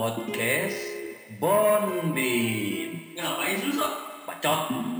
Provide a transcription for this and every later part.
podcast Bonbin. Ngapain lu sok? Bacot.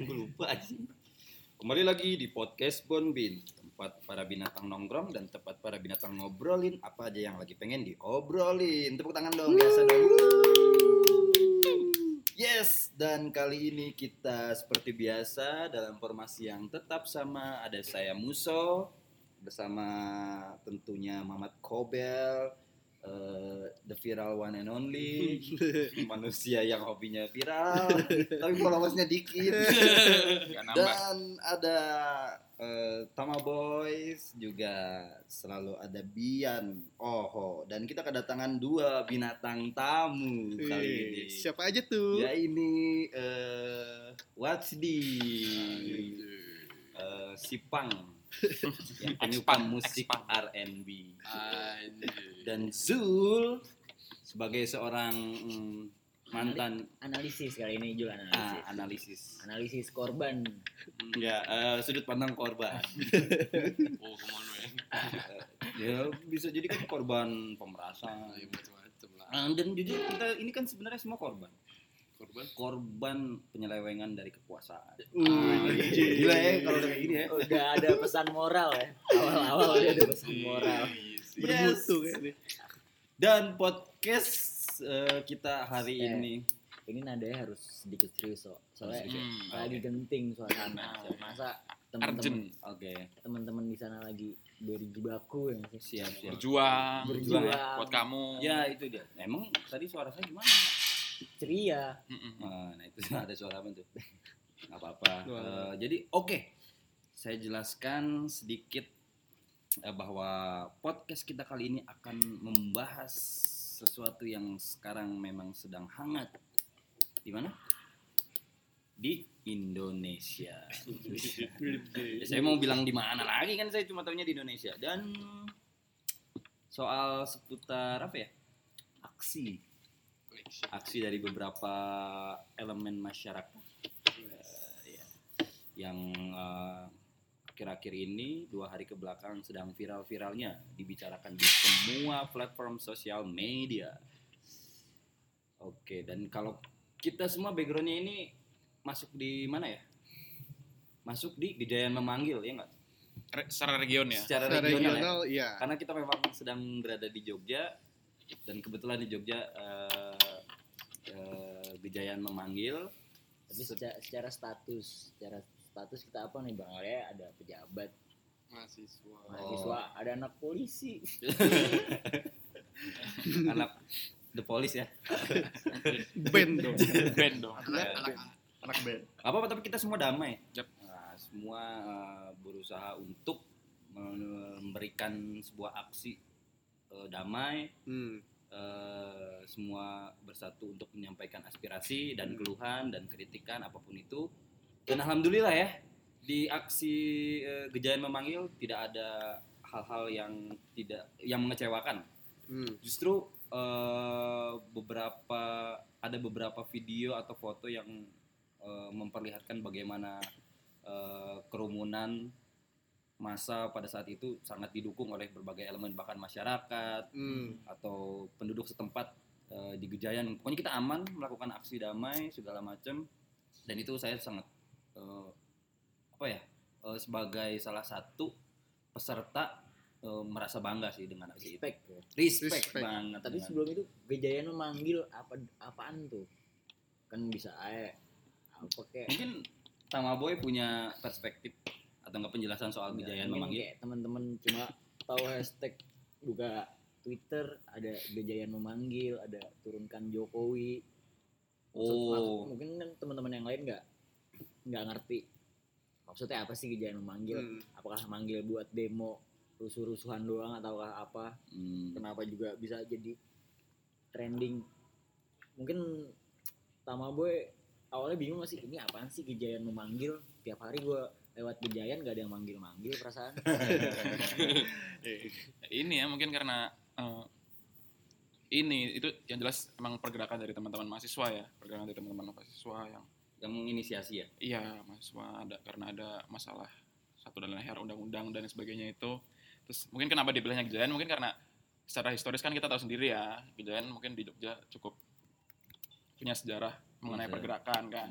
Gue lupa anjing. Kembali lagi di podcast Bonbin, tempat para binatang nongkrong dan tempat para binatang ngobrolin apa aja yang lagi pengen diobrolin. Tepuk tangan dong, biasa dong. Yes, dan kali ini kita seperti biasa dalam formasi yang tetap sama. Ada saya Muso bersama tentunya Mamat Kobel, eh, the viral one and only, manusia yang hobinya viral, tapi followersnya dikit. Dan ada eh, Tama Boys juga selalu ada Bian, Oho, dan kita kedatangan dua binatang tamu kali ini. Siapa aja tuh? Ya ini eh Watsdi, eh, Sipang, yang penyuka musik. R&B, dan Zul sebagai seorang mm, mantan analisis kali ini juga analisis ah, analisis. analisis korban Enggak, eh, sudut pandang korban. Oh, ke mana ya? ya bisa jadi kan korban pemerasan. Ya, macam-macam lah. Ah, dan jadi kita ini kan sebenarnya semua korban. Korban. Korban penyelewengan dari kekuasaan. Anjir. Gila ya kalau udah kayak gini ya. udah ada pesan moral ya awal-awal udah ada pesan moral Bermutu kayaknya. Dan podcast eh, kita hari Eh. ini ini nadanya harus sedikit serius so. soalnya. Hmm, lagi genting suasana masa teman-teman. Oke, teman-teman di sana lagi berjibaku ya siap siap. Berjuang. Berjuang. ya, Buat kamu. Ya itu dia. Emang tadi suara saya gimana? Ceria Mm-mm. Nah, nah, itu ada suara apa tuh? Nggak apa-apa. Eh, jadi oke, saya jelaskan sedikit eh, bahwa podcast kita kali ini akan membahas sesuatu yang sekarang memang sedang hangat. Di mana? Di Indonesia. Ya, saya mau bilang di mana lagi kan saya cuma tahunya di Indonesia dan soal seputar apa ya? Aksi aksi dari beberapa elemen masyarakat ya, yang eh, akhir-akhir ini dua hari ke belakang sedang viral-viralnya dibicarakan di semua platform sosial media. Oke, dan kalau kita semua backgroundnya ini masuk di mana ya? Masuk di Gejayan memanggil ya nggak? Re- secara region ya. Secara Secara regional, ya? regional, iya. karena kita memang sedang berada di Jogja dan kebetulan di Jogja eh, Gejayan memanggil tapi secara, secara status secara status kita apa nih bang Arya ada pejabat Mahasiswa. mahasiswa ada anak polisi anak the police ya Band dong. Band dong. Anak, anak, anak band. apa apa tapi kita semua damai Yap. Nah, semua eh, berusaha untuk memberikan sebuah aksi eh, damai Hmm. Eh, semua bersatu untuk menyampaikan aspirasi dan keluhan dan kritikan apa pun itu. Dan alhamdulillah ya di aksi eh, Gejayan memanggil tidak ada hal-hal yang tidak yang mengecewakan. Hmm. justru eh, beberapa ada beberapa video atau foto yang eh, memperlihatkan bagaimana eh, kerumunan masa pada saat itu sangat didukung oleh berbagai elemen bahkan masyarakat Hmm. atau penduduk setempat eh, di Gejayan. Pokoknya kita aman melakukan aksi damai segala macam dan itu saya sangat eh, apa ya eh, sebagai salah satu peserta eh, merasa bangga sih dengan aksi itu. respect ya. Respect, Respect. banget. tapi dengan- sebelum itu Gejayan memanggil apa apaan tuh kan bisa aja apa kayak mungkin Tamaboy punya perspektif atau enggak penjelasan soal Nggak, Gejayan mungkin memanggil. kayak teman-teman cuma tahu hashtag buka Twitter ada Gejayan memanggil ada turunkan Jokowi Maksud- Oh. maksud- mungkin kan teman-teman yang lain nggak nggak ngerti maksudnya apa sih Gejayan memanggil Hmm. apakah manggil buat demo rusuh-rusuhan doang ataukah apa Hmm. kenapa juga bisa jadi trending mungkin Tamaboy awalnya bingung gak sih ini apaan sih Gejayan memanggil tiap hari gue lewat Gejayan gak ada yang manggil-manggil perasaan Ini ya mungkin karena eh, ini itu yang jelas emang pergerakan dari teman-teman mahasiswa ya, pergerakan dari teman-teman mahasiswa yang yang menginisiasi ya. iya mahasiswa ada karena ada masalah satu dan lain hal undang-undang dan sebagainya itu. Terus mungkin kenapa dipilihnya Gejayan mungkin karena secara historis kan kita tahu sendiri ya, Gejayan mungkin di Jogja cukup punya sejarah mengenai Moses. pergerakan kan.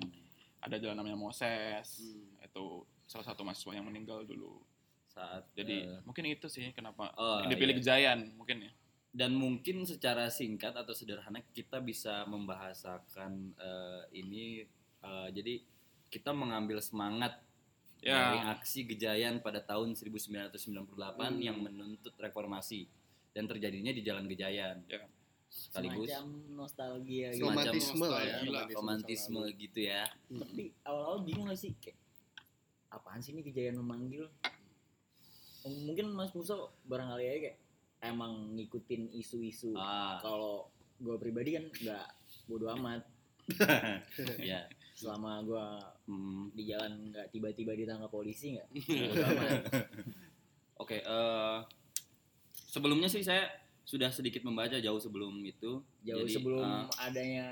Ada jalan namanya Moses, Hmm. itu salah satu mahasiswa yang meninggal dulu. Saat Jadi eh, mungkin itu sih kenapa oh, yang dipilih iya. Gejayan mungkin ya. dan mungkin secara singkat atau sederhana kita bisa membahasakan eh, ini eh, jadi kita mengambil semangat dari Ya, aksi Gejayan pada tahun 1998 Hmm. yang menuntut reformasi dan terjadinya di Jalan Gejayan. Ya. Sekaligus semacam nostalgia gitu Semacam romantisme ya Gila, romantisme masa lalu. gitu ya. tapi awal-awal bingung gak sih kayak apaan sih ini Gejayan memanggil mungkin Mas Musa barangkali aja kayak emang ngikutin isu-isu Ah, kalau gue pribadi kan nggak bodo amat ya. selama gue Hmm. di jalan nggak tiba-tiba ditangkap polisi nggak Oke, eh, sebelumnya sih saya sudah sedikit membaca jauh sebelum itu. jauh Jadi, sebelum eh, adanya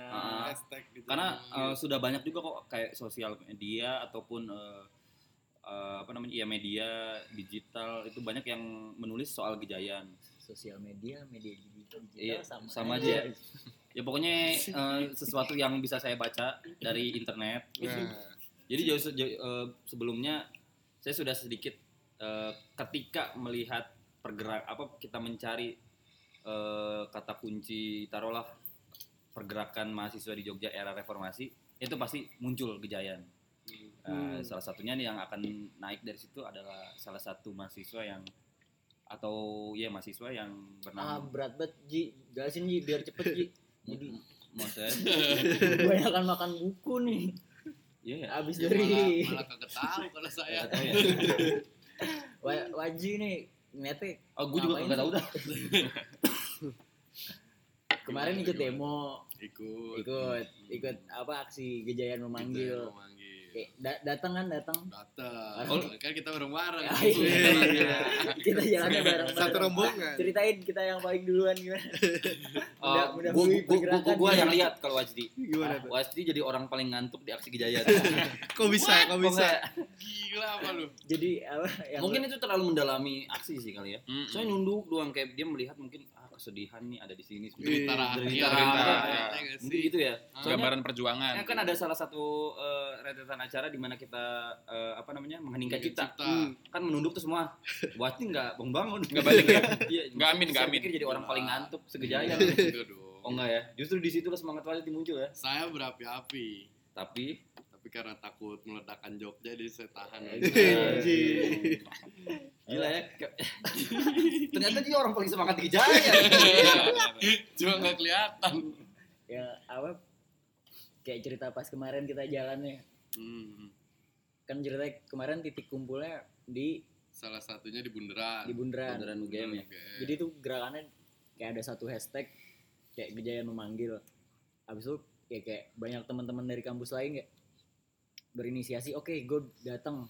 Hashtag gitu. karena eh, sudah banyak juga kok kayak sosial media ataupun eh, eh, apa namanya ya media digital itu banyak yang menulis soal Gejayan. sosial media media digital Iya, sama, sama aja. Ya pokoknya eh, sesuatu yang bisa saya baca dari internet. Nah, Jadi jauh jauh, eh, sebelumnya saya sudah sedikit eh, ketika melihat pergerak apa kita mencari eh, kata kunci taruhlah pergerakan mahasiswa di Jogja era reformasi itu pasti muncul Gejayan. Eh, Hmm. Salah satunya nih yang akan naik dari situ adalah salah satu mahasiswa yang atau ya mahasiswa yang ah bernama berat banget Ji jelasin Ji biar cepet Ji jadi Moses. kebanyakan makan buku nih Iya ya. abis ya dari malah, malah kagak tahu kalau saya. Ya. Wa- Waji nih ngeliatnya Oh, gue juga nggak tahu dah. kemarin ikut demo Ikut. ikut ikut apa aksi Gejayan memanggil Memanggil. Kayak da- datang kan datang Datang. Oh. Kan kita bareng-bareng. Ah, iya. kita jalannya bareng Satu rombongan. ceritain kita yang paling duluan gimana Udah- Oh, udah gua, gua, gua, gua nih. yang lihat kalau Wajdi. Gimana tuh? Wajdi jadi orang paling ngantuk di aksi Gejayan. Kok bisa? Kok bisa? Gila apa lu? jadi apa yang Mungkin itu terlalu mendalami aksi sih kali ya. Mm-mm. Soalnya nunduk doang kayak dia melihat mungkin ah kesedihan nih ada di sini. Derita rakyat. Derita rakyat. rakyat. Ya nggak sih? Mungkin gitu ya. Soalnya gambaran perjuangan. ya kan ada salah satu eh, rentetan acara di mana kita eh, apa namanya mengheningkan cipta. Cipta. Hmm, Kan menunduk tuh semua. Wajdi nggak bangun-bangun. Nggak balik ya? Iya, Nggak amin, nggak amin. pikir jadi orang paling ngantuk. Enggak dong. Oh enggak ya? Justru di situlah semangat Wajdi muncul ya. Saya berapi-api. Tapi Tapi karena takut meledakan Jogja jadi saya tahan. Anjing. Gila ya. Ternyata dia orang paling semangat di Jaya. Cuma nggak kelihatan. ya apa kayak cerita pas kemarin kita jalannya Hmm. kan ceritanya kemarin titik kumpulnya di Salah satunya di Bundaran. di Bundaran Bundaran UGM ya. UGM. jadi itu gerakannya kayak ada satu hashtag kayak Gejayan memanggil habis itu ya kayak banyak teman-teman dari kampus lain kayak berinisiasi oke gue datang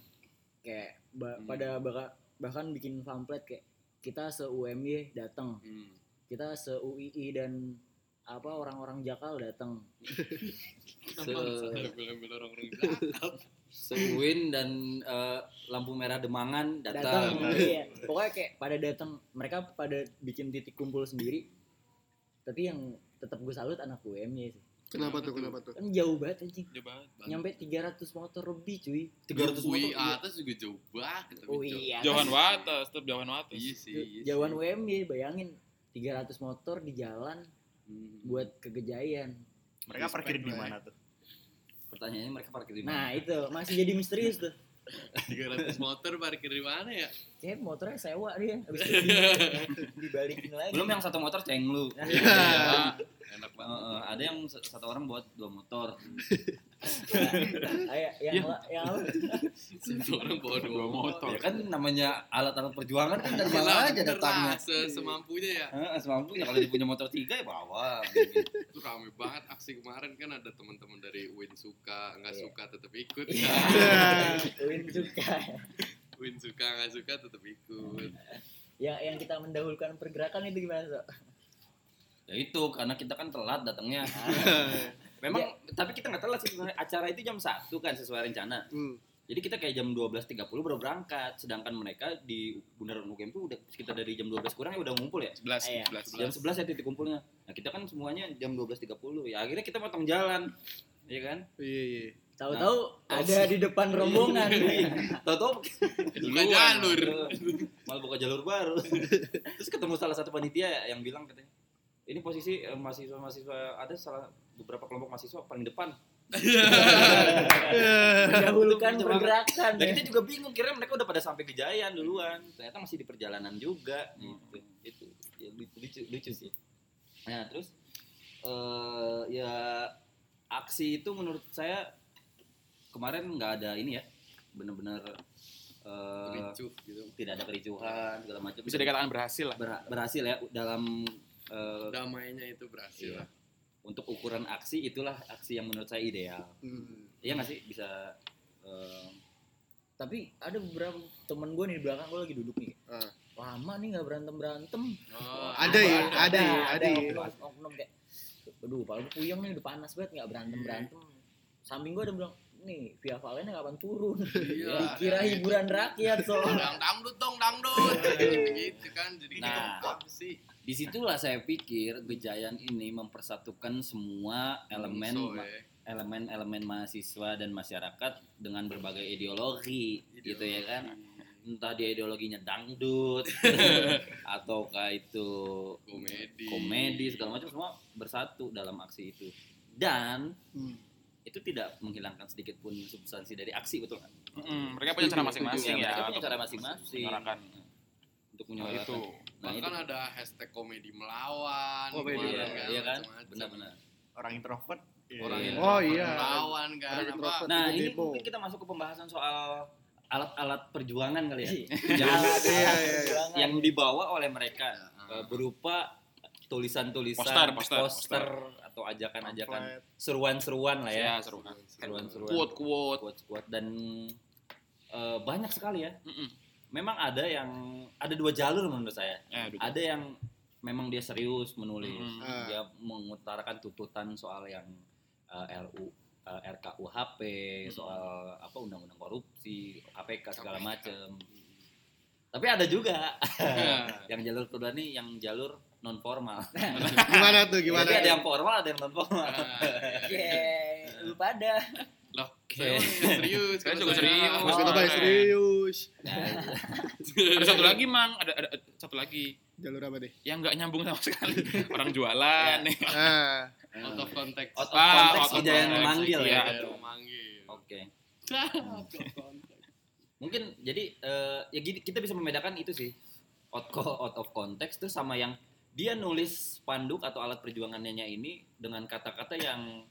kayak ba- Hmm. pada baka- bahkan bikin pamflet kayak kita se UMY datang Hmm. kita se UII dan apa orang-orang Jakal datang orang-orang Jakarta? Sewin dan eh, lampu merah Demangan datang datang. iya pokoknya kayak pada datang mereka pada bikin titik kumpul sendiri tapi yang tetap gue salut anak UMY sih Kenapa tuh? Kenapa tuh? kan jauh banget anjing Jauh banget. nyampe 300 motor lebih cuy 300 UI motor. atas juga jauh banget jauh. atas. Jauhan watas, tetap jauhan watas. Iya sih. iya jauhan. UMY bayangin 300 motor di jalan Hmm. buat ke Gejayan Mereka parkir di mana tuh? Pertanyaannya mereka parkir di nah mana? itu masih jadi misterius tuh 300 motor parkir di mana ya? kayak motornya sewa dia habis itu di, dibalikin lagi Belum yang satu motor ceng lu. Iya. Enak banget. Heeh, ada yang satu orang buat dua motor. Ayo, yang la- yang? Satu orang bawa dua motor. Ya kan namanya alat-alat perjuangan kan dari Gila, mana aja datangnya. semampunya ya. Heeh, semampunya kalau dia punya motor tiga ya bawa. gitu. Itu rame banget aksi kemarin kan ada teman-teman dari Win suka, nggak Iya. suka tetap ikut. Iya. Win suka Win suka nggak suka tetap ikut. yang yang kita mendahulukan pergerakan itu gimana so? Ya itu karena kita kan telat datangnya. Memang tapi kita nggak telat sih sebenarnya. Acara itu jam 1 kan sesuai rencana. Hmm. Jadi kita kayak jam 12.30 baru berangkat, sedangkan mereka di Bundaran UGM tuh udah sekitar dari jam 12 kurang ya udah ngumpul ya. 11, Iya. 11. Jam 11 ya titik kumpulnya. Nah, kita kan semuanya jam 12.30. Ya akhirnya kita potong jalan. Iya kan? Iya, iya. Tahu-tahu ada di depan rombongan. Tahu-tahu Buka jalur. malah buka jalur baru. Terus ketemu salah satu panitia yang bilang katanya, ini posisi eh, mahasiswa-mahasiswa ada salah beberapa kelompok mahasiswa paling depan. Mendahulukan pergerakan. Dan ya. kita juga bingung kira mereka udah pada sampai Gejayan duluan. Ternyata masih di perjalanan juga gitu. Itu ya, lucu, lucu, sih. Nah, terus eh ya aksi itu menurut saya kemarin nggak ada ini ya. Bener-bener eh, Ricuh gitu. tidak ada kericuhan segala macam. Bisa dikatakan berhasil lah. Ber- berhasil ya dalam eh, Damainya itu berhasil Iya. lah. untuk ukuran aksi itulah aksi yang menurut saya ideal. Hmm. Iya nggak sih bisa eh, Tapi ada beberapa temen gue nih di belakang gue lagi duduk nih. Ah. Lama nih nggak berantem berantem. Oh, Ada ya, ada ya, ada ya. oknum, oknum kayak, aduh, kalau gue puyeng nih udah panas banget nggak berantem berantem. Samping gue ada bilang, nih via Valennya kapan turun? Iya. Dikira hiburan rakyat so. Dang dangdut dong dangdut gitu kan jadi Nah. sih di situlah saya pikir Gejayan ini mempersatukan semua elemen Bungsu, ya. elemen-elemen mahasiswa dan masyarakat dengan berbagai ideologi, gitu ya kan entah dia ideologinya dangdut ataukah itu komedi komedi segala macam semua bersatu dalam aksi itu dan Hmm. itu tidak menghilangkan sedikit pun substansi dari aksi betul kan? Mm, mereka punya cara masing-masing ya. mereka punya untuk cara masing-masing menyuarakan untuk hal menyuarakan itu. Nah, itu bahkan ada hashtag komedi melawan Komedi, kemarin iya, iya kan benar-benar Orang introvert. orang Iya. yang Oh, iya. melawan kan Orang apa introvert. Nah, ini demo. mungkin kita masuk ke pembahasan soal alat-alat perjuangan kali ya. Iya, yang, iya, iya. yang dibawa oleh mereka Ah. eh, berupa tulisan-tulisan, Poster, poster, atau ajakan-ajakan, seruan-seruan lah ya. ya seru kan. Seruan-seruan. Quote-quote. Quote-quote dan eh, banyak sekali ya. Mm-mm. Memang ada yang ada dua jalur menurut saya. Eh. Ada yang memang dia serius menulis, Mm. Ah. dia mengutarakan tuntutan soal yang eh, RU eh, RKUHP, soal apa undang-undang korupsi, KPK segala macam. Tapi ada juga Iya. yang jalur kedua nih yang jalur non formal. Gimana tuh? Gimana? Jadi ada yang formal, ada yang non formal. Oke, lu pada. Loh saya nggak serius Saya kalau juga serius. Mas kita bahas keren. serius. Nah, Ada satu lagi mang, ada, ada ada satu lagi Jalur apa deh? yang nggak nyambung sama sekali. Orang jualan nih. Ah, out of context out of Ah, context Wijaya context. memanggil Iya. ya. Ada yang memanggil Oke. Out of context. Mungkin jadi eh, ya gini kita bisa membedakan itu sih out, co- out of context tuh sama yang dia nulis spanduk atau alat perjuangannya ini dengan kata-kata yang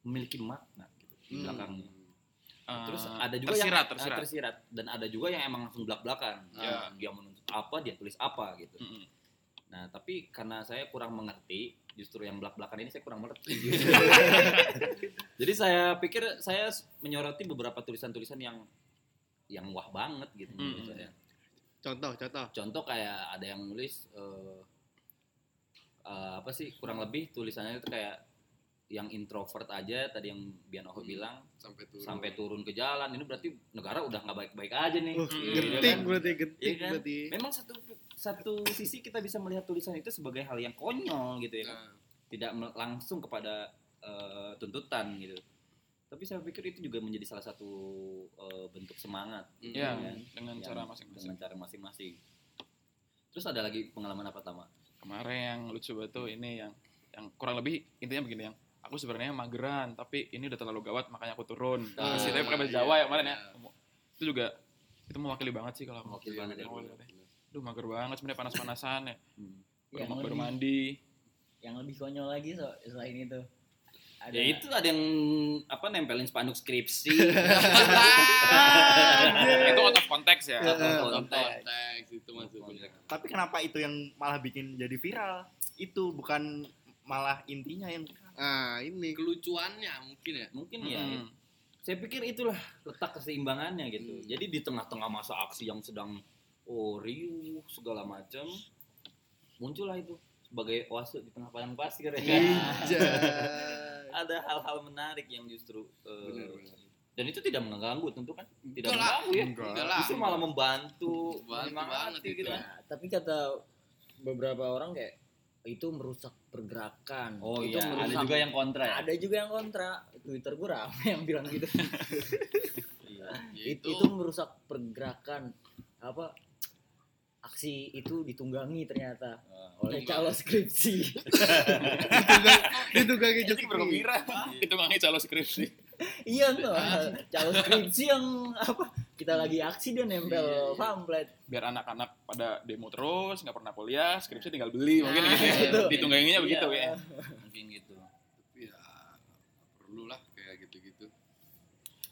memiliki makna di Hmm. belakangnya. Eh, Terus ada juga tersirat, yang tersirat. eh, tersirat dan ada juga yang emang langsung belak-belakan. Ya. Dia menuntut apa, dia tulis apa gitu. Mm-mm. Nah, tapi karena saya kurang mengerti, justru yang belak-belakan ini saya kurang mengerti. Jadi saya pikir saya menyoroti beberapa tulisan-tulisan yang yang wah banget gitu menurut Hmm. saya. contoh, contoh. Contoh kayak ada yang nulis eh, eh, apa sih kurang lebih tulisannya itu kayak yang introvert aja tadi yang Bian Oho Hmm. bilang sampai turun sampai turun ke jalan ini berarti negara udah nggak baik-baik aja nih. Oh, Hmm, Iya genting kan? berarti, genting Iya kan? berarti. Memang satu satu sisi kita bisa melihat tulisan itu sebagai hal yang konyol gitu ya. kan? Nah, Tidak langsung kepada eh, tuntutan gitu. Tapi saya pikir itu juga menjadi salah satu eh, bentuk semangat ya Iya. dengan yang- cara masing-masing dengan cara masing-masing. Terus ada lagi pengalaman apa Tama? kemarin yang lucu banget tuh ini yang yang kurang lebih intinya begini yang aku sebenarnya mageran tapi ini udah terlalu gawat makanya aku turun Ah, terus itu pakai bahasa iya, Jawa ya kemarin ya iya. itu juga itu mewakili banget sih kalau Mewakili iya, banget ya. Duh mager banget sebenarnya panas-panasan ya Hmm. baru, Yang baru lebih- mandi yang lebih konyol lagi so, selain itu ada Ya itu ada yang apa nempelin spanduk skripsi. itu out of context ya Out of konteks itu masuknya Tapi kenapa itu yang malah bikin jadi viral? Itu bukan malah intinya yang viral. Ah, ini. kelucuannya mungkin ya Mungkin ya. Mm. Saya pikir itulah letak keseimbangannya gitu. Hmm. Jadi di tengah-tengah masa aksi yang sedang oh riuh segala macam muncullah itu sebagai oase di tengah padang pasir ya. kan? Ada hal-hal menarik yang justru eh, Bener, bener. dan itu tidak mengganggu tentu kan? Tidak Enggak mengganggu ya. Enggak. Justru malah membantu, Bantu menyemangati banget itu. gitu kan. Nah, tapi kata beberapa orang kayak itu merusak pergerakan. Oh itu iya, ada merusak- juga yang kontra ya. ada juga yang kontra. Twitter gue rame yang bilang gitu. Iya. Ya It- itu merusak pergerakan apa aksi itu ditunggangi ternyata Ah, oleh calon skripsi. Itu gak kayak Jadi bergembira. Itu ngangi calon skripsi iya tuh calon skripsi yang apa kita lagi aksi dia nempel Iya, iya. pamflet biar anak-anak pada demo terus nggak pernah kuliah skripsi tinggal beli mungkin Nah, gitu ya itu. ditungganginya begitu Iya. ya mungkin gitu. tapi ya perlu lah kayak gitu-gitu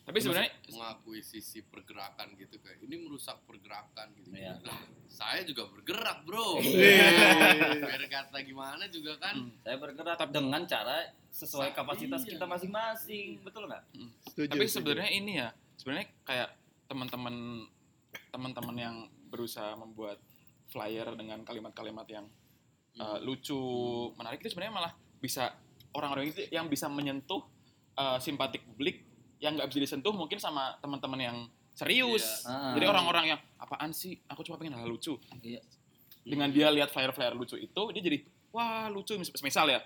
tapi sebenarnya mengakui sisi pergerakan gitu kayak ini merusak pergerakan gitu Iya. lah saya juga bergerak bro Iya. biar kata gimana juga kan Hmm. Saya bergerak dengan cara sesuai kapasitas iya. kita masing-masing, betul nggak? Setuju, tapi sebenarnya ini ya sebenarnya kayak teman-teman teman-teman yang berusaha membuat flyer dengan kalimat-kalimat yang uh, lucu menarik itu sebenarnya malah bisa orang-orang itu yang bisa menyentuh uh, simpatik publik yang nggak bisa disentuh mungkin sama teman-teman yang serius Ah. jadi orang-orang yang apaan sih aku cuma pengen hal lucu Iya. dengan dia lihat flyer-flyer lucu itu dia jadi wah lucu Mis- misal ya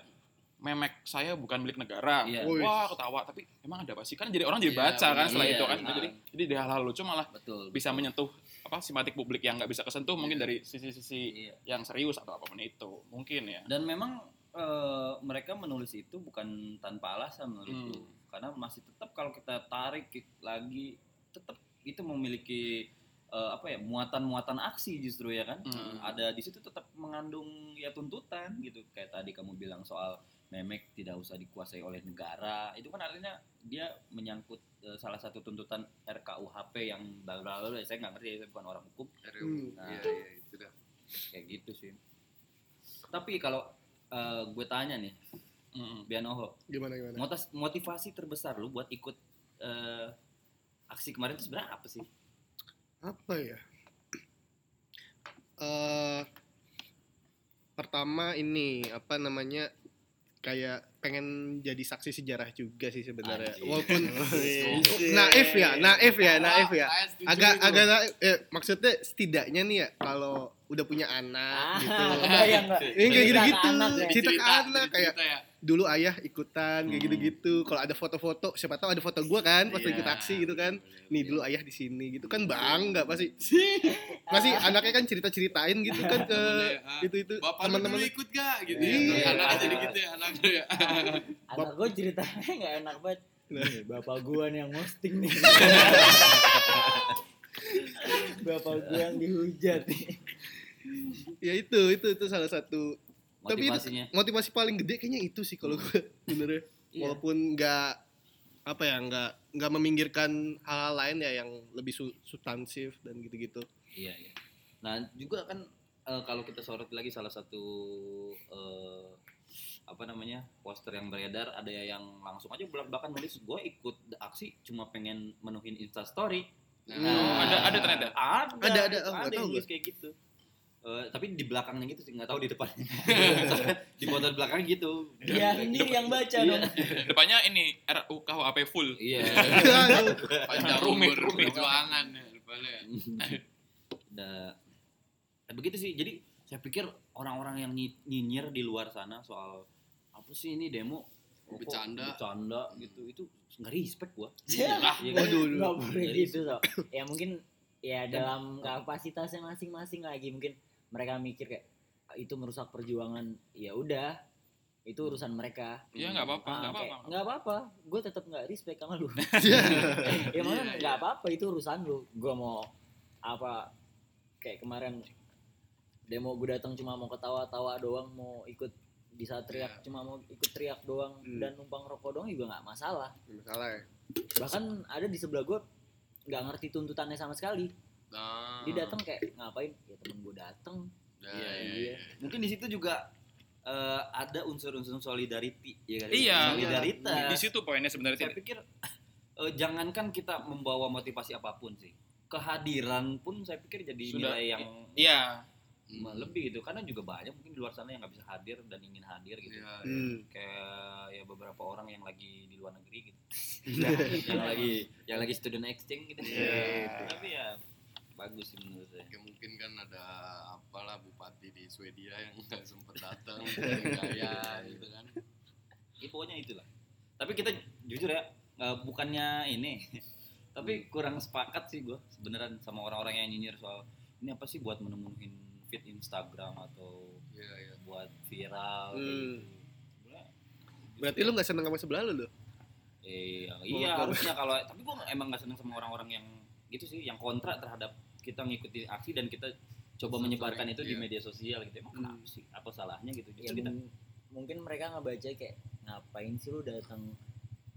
memek saya bukan milik negara Iya. Wih. wah ketawa tapi emang ada apa sih kan jadi orang jadi Iya, baca kan setelah Iya, itu kan iya. jadi jadi di hal-hal lucu malah Betul. bisa betul. menyentuh apa simpatik publik yang nggak bisa kesentuh mungkin dari sisi-sisi Iya. yang serius atau apa pun itu mungkin ya Dan memang eh, mereka menulis itu bukan tanpa alasan menurutku. Hmm. Karena masih tetap kalau kita tarik lagi tetap itu memiliki eh, apa ya muatan-muatan aksi justru ya kan. Hmm. Ada di situ tetap mengandung ya tuntutan gitu. Kayak tadi kamu bilang soal memek tidak usah dikuasai oleh negara. Itu kan artinya dia menyangkut eh, salah satu tuntutan RKUHP yang bla. Saya nggak ngerti, saya bukan orang hukum. Hmm. Nah. iya iya itu dah Kayak gitu sih. Tapi kalau eh, gue tanya nih, Mm-mm. Bian Oho, Gimana gimana? motas- motivasi terbesar lu buat ikut eh, aksi kemarin itu sebenarnya apa sih? Apa ya? Eh pertama ini apa namanya kayak pengen jadi saksi sejarah juga sih sebenarnya. Anjir. Walaupun naif ya, naif ya, naif ya. Agak agak naif. Eh, maksudnya setidaknya nih ya kalau udah punya anak gitu. Ah, nggak? Ini kayak Cerita ke gitu-gitu. anak ya. Cerita ke anak kayak cerita ya. dulu ayah ikutan kayak Hmm. gitu-gitu. Kalau ada foto-foto, siapa tahu ada foto gua kan pas Iya. ikut aksi gitu kan. Nih dulu ayah di sini gitu kan bangga pasti. Pasti anaknya kan cerita-ceritain gitu kan ke ah. itu-itu teman-teman. ikut gak? Gitu Iya. ya. Anaknya jadi gitu ya, anaknya ya. anak gue ceritanya nggak enak banget Nih, bapak gua nih yang posting nih bapak gua yang dihujat nih Ya itu, itu itu salah satu Tapi itu- Motivasinya? motivasi paling gede kayaknya itu sih kalau gue benernya. Iya. Walaupun nggak apa ya nggak nggak meminggirkan hal-hal lain ya yang lebih su- substansif dan gitu-gitu. Iya, iya. Nah, juga kan eh, kalau kita sorot lagi salah satu eh, apa namanya poster yang beredar ada yang langsung aja belak belakan nulis gue ikut aksi cuma pengen menuhin instastory Nah, Hmm. ada ada ternyata ada Ada, ada. Oh, ada tahu yang nulis kayak gitu Eh, tapi di belakangnya gitu sih nggak tahu di depannya di foto di belakang gitu Dia sendiri yang baca Iya. dong. Depannya ini RUU KUHP full. iya Panjang Rumit, rumit. perjuangan ya depannya. Nah, begitu sih. Jadi saya pikir orang-orang yang nyi- nyinyir di luar sana soal apa sih ini demo Oh, kok Bercanda. bercanda gitu itu nggak respect gua. Iya. Iya kan? Waduh, Nggak boleh gitu so. Ya mungkin ya dalam kapasitasnya masing-masing lagi mungkin mereka mikir kayak "Ah, itu merusak perjuangan ya udah itu urusan mereka Iya nggak apa-apa, Ah, nggak apa-apa. nggak apa-apa gue tetap nggak respect sama lu Iya. ya maksudnya nggak apa-apa itu urusan lu gue mau apa kayak kemarin demo gue datang cuma mau ketawa-tawa doang mau ikut di saat teriak Iya. cuma mau ikut teriak doang Hmm. dan numpang rokok doang juga nggak masalah Salah ya. bahkan ada di sebelah gue nggak ngerti tuntutannya sama sekali Nah, dia datang kayak ngapain ya temen gue datang Nah, Iya, iya, iya. Mungkin di situ juga eh, ada unsur-unsur solidarity ya kan? Iya. Solidaritas. Di situ poinnya sebenarnya saya pikir eh, jangankan kita membawa motivasi apa pun sih kehadiran pun saya pikir jadi Sudah, nilai yang Iya. Hmm. lebih gitu karena juga banyak mungkin di luar sana yang nggak bisa hadir dan ingin hadir gitu Iya, iya. Hmm. kayak ya beberapa orang yang lagi di luar negeri gitu yang lagi yang lagi student exchange gitu Iya. tapi ya bagus sih menurut saya Oke, mungkin kan ada apalah bupati di Swedia yang nggak sempet datang gaya gitu kan. ya, pokoknya itulah tapi kita jujur ya bukannya ini tapi kurang sepakat sih gue sebenarnya sama orang-orang yang nyinyir soal ini apa sih buat menemuin feed Instagram atau Iya, iya. buat viral Hmm. gitu. Berarti lu gak seneng sama sebelah lu, lu? Eh, iya harusnya kalau tapi gue emang gak seneng sama orang-orang yang gitu sih yang kontra terhadap kita ngikuti aksi dan kita coba menyebarkan itu di iya. media sosial gitu. Emang Hmm. kenapa sih? Apa salahnya gitu? Ya Justru kita mung- mungkin mereka ngebaca kayak ngapain sih lu datang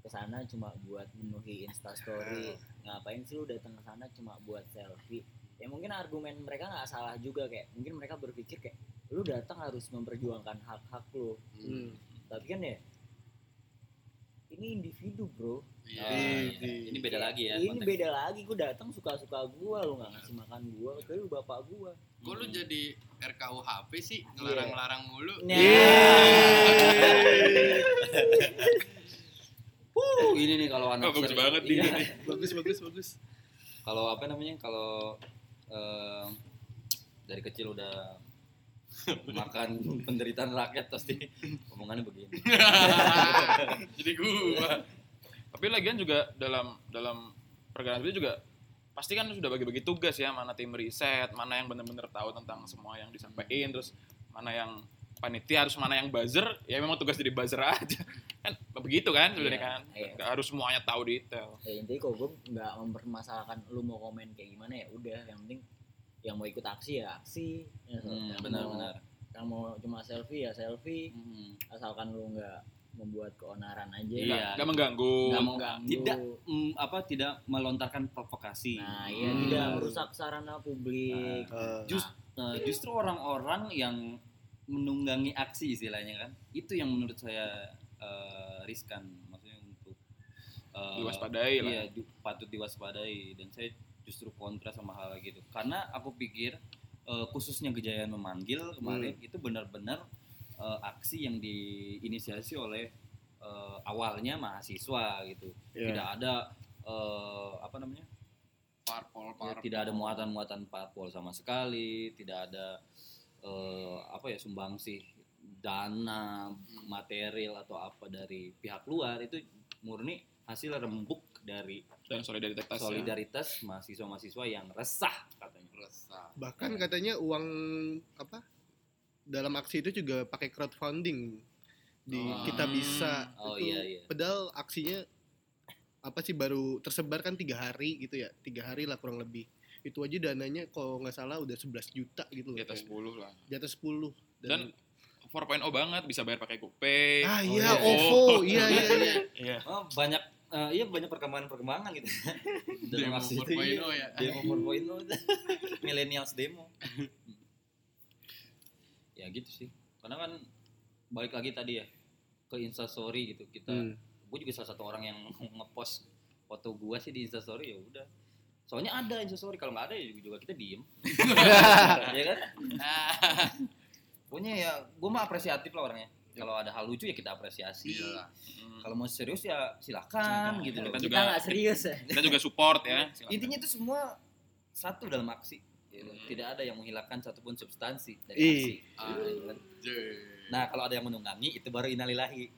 ke sana cuma buat memenuhi instastory ngapain sih lu datang ke sana cuma buat selfie? Ya mungkin argumen mereka nggak salah juga kayak mungkin mereka berpikir kayak lu datang harus memperjuangkan hak-hak lu. Hmm. tapi kan ya ini individu bro Iya. Oh, iya. ini beda lagi ya ini konteks. beda lagi gue datang suka-suka gua lu nggak ngasih makan gua tapi lu bapak gua Kok lu Hmm. jadi RKUHP sih ngelarang-larang mulu? Nah. Uh, ini nih kalau anak Oh, bagus banget iya. nih. Bagus, bagus, bagus. kalau apa namanya kalau eh, dari kecil udah makan penderitaan rakyat pasti. Omongannya begini. Jadi gua. Tapi lagian juga dalam dalam pergerakan itu juga pasti kan sudah bagi-bagi tugas ya mana tim riset mana yang benar-benar tahu tentang semua yang disampaikan terus mana yang panitia harus mana yang buzzer ya memang tugas jadi buzzer aja. Kan begitu kan sebenarnya Iya, kan? iya. nggak harus semuanya tahu detail. Ya intinya kok gue nggak mempermasalahkan lu mau komen kayak gimana ya udah. Yang penting yang mau ikut aksi ya aksi. Ya, Hmm, yang benar-benar mau, yang mau cuma selfie ya selfie. Hmm. asalkan lu nggak membuat keonaran aja. Iya. nggak mengganggu. Nggak mau- mengganggu. Tidak mm, apa tidak melontarkan provokasi. Nah iya Hmm. tidak merusak sarana publik. Eh, Just- Eh, justru orang-orang yang menunggangi aksi istilahnya kan itu yang menurut saya eh, riskan. Maksudnya untuk eh, Diwaspadai lah. iya di- patut diwaspadai. Dan saya justru kontra sama hal gitu. Karena aku pikir eh, khususnya Gejayan memanggil kemarin itu benar-benar eh, aksi yang diinisiasi oleh eh, awalnya mahasiswa gitu. Iya. tidak ada eh, apa namanya? Parpol, Ya, parpol. tidak ada muatan-muatan parpol sama sekali, tidak ada eh, apa ya sumbangsih dana, material atau apa dari pihak luar itu murni hasil rembuk dari dan solidaritas ya. solidaritas mahasiswa-mahasiswa yang resah katanya. Resah. bahkan katanya uang apa dalam aksi itu juga pakai crowdfunding di Oh. kita bisa Oh, itu iya, iya. padahal aksinya apa sih baru tersebar kan tiga hari gitu ya tiga hari lah kurang lebih itu aja dananya kalau nggak salah udah 11 juta gitu loh di atas 10 lah di atas 10 dan 4.0 banget bisa bayar pakai GoPay ah Oh, iya iya. OVO iya iya iya iya Oh, banyak eh, iya banyak perkembangan-perkembangan gitu. Demo aksi itu, 4.0 iya. ya. Demo 4.0 millennials demo. ya gitu sih. Karena kan balik lagi tadi ya ke Instastory gitu. Kita Hmm. gue juga salah satu orang yang ngepost foto gua sih di Instastory ya udah soalnya ada instastory kalau nggak ada ya juga kita diem ya kan pokoknya ya gue mah apresiatif lah orangnya kalau ada hal lucu ya kita apresiasi Iya. Hmm. kalau mau serius ya silakan gitu loh Kita Kita juga- nggak serius ya. Kita juga support ya. silakan. intinya itu semua satu dalam aksi gitu. Hmm. tidak ada yang menghilangkan satupun substansi dari Ih. aksi gitu kan. Anjay. nah kalau ada yang menunggangi itu baru innalillahi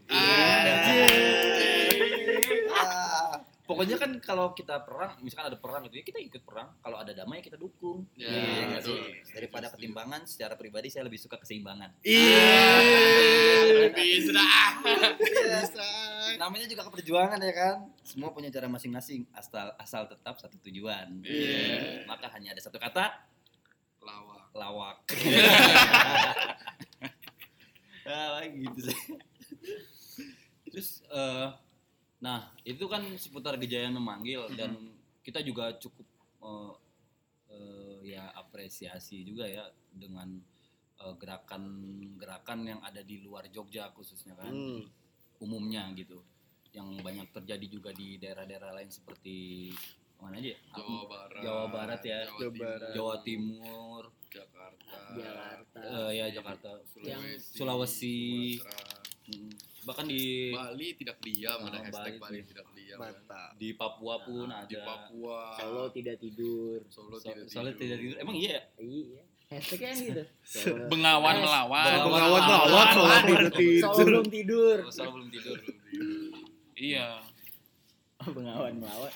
Ah. Pokoknya kan kalau kita perang misalkan ada perang gitu ya kita ikut perang kalau ada damai kita dukung Ya, Iya nggak betul. sih? daripada Setuju. ketimbangan secara pribadi saya lebih suka keseimbangan Ih. Bisa. Bisa. namanya juga keperjuangan ya kan semua punya cara masing-masing asal asal tetap satu tujuan Iya. maka hanya ada satu kata Lawak. lawak ah gitu sih terus eh, nah itu kan seputar kejayaan memanggil dan kita juga cukup eh, eh, ya apresiasi juga ya dengan eh, gerakan-gerakan yang ada di luar Jogja khususnya kan Hmm. umumnya gitu yang banyak terjadi juga di daerah-daerah lain seperti mana aja ya? Jawa Barat. Jawa Barat ya. Jawa Timur, Barat. Jawa Timur Jakarta. Jakarta. eh, ya Jakarta Sulawesi. Sulawesi. Sumatera. Mm, bahkan di Bali tidak diam ada Oh, hashtag Bali Bali tidak diam kan. Mantap. di Papua pun Di ada Papua. Solo tidak tidur. Solo So- tidak soalnya tidak tidur emang iya ya? Iya. Hashtagnya gitu. Solo- Bengawan Eh, melawan. Bengawan melawan. Melawan. tidak Solo tidur. belum tidur. Soalnya belum tidur Iya. Oh, Bengawan melawan.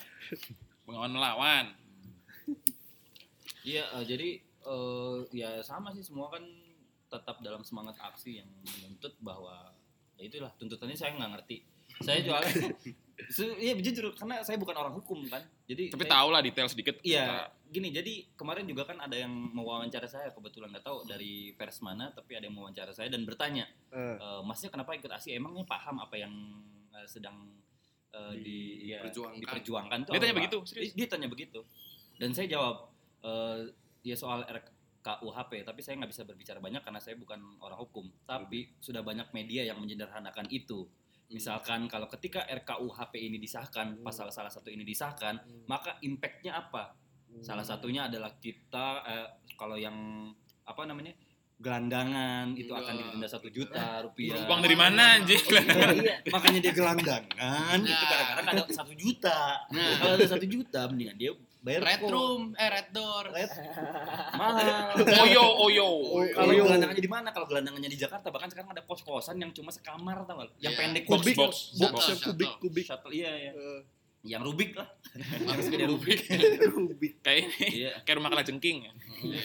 Bengawan melawan. iya eh, jadi eh, ya sama sih semua kan tetap dalam semangat aksi yang menuntut bahwa ya itulah tuntutannya saya nggak ngerti saya jualan Su- iya jujur karena saya bukan orang hukum kan jadi Tapi saya- tahu lah detail sedikit. Iya, gini. Jadi kemarin juga kan ada yang mewawancara saya kebetulan nggak tahu dari pers mana, tapi ada yang mewawancara saya dan bertanya, Eh, e, masnya kenapa ikut aksi? Emangnya paham apa yang eh, sedang eh, di ya, Diperjuangkan. diperjuangkan tuh Dia tanya apa? begitu, serius? Dia, dia tanya begitu. Dan saya jawab, eh, ya soal RKUHP, tapi saya nggak bisa berbicara banyak karena saya bukan orang hukum. Tapi sudah banyak media yang menyederhanakan itu. Misalkan kalau ketika RKUHP ini disahkan, pasal salah satu ini disahkan, maka impactnya apa? Salah satunya adalah kita eh, kalau yang apa namanya gelandangan itu akan didenda satu juta rupiah. Uang dari mana anjing? Iya, makanya dia gelandangan itu Nah. kadang-kadang ada satu juta. Nah. Kalau ada satu juta, mendingan dia bayar Red kok. room, eh red door. Red. mahal. Oyo, oyo. Kalau gelandangannya di mana? Kalau gelandangannya di Jakarta, bahkan sekarang ada kos-kosan yang cuma sekamar tau gak? Yang Iya. pendek Box, kubik, box, box Shuttle, yang kubik kubik. Shuttle, iya ya. Eh, Yang rubik lah. Harus gede rubik. kubik. Kayak ini. Iya. Kayak rumah kalajengking. ya. Iya.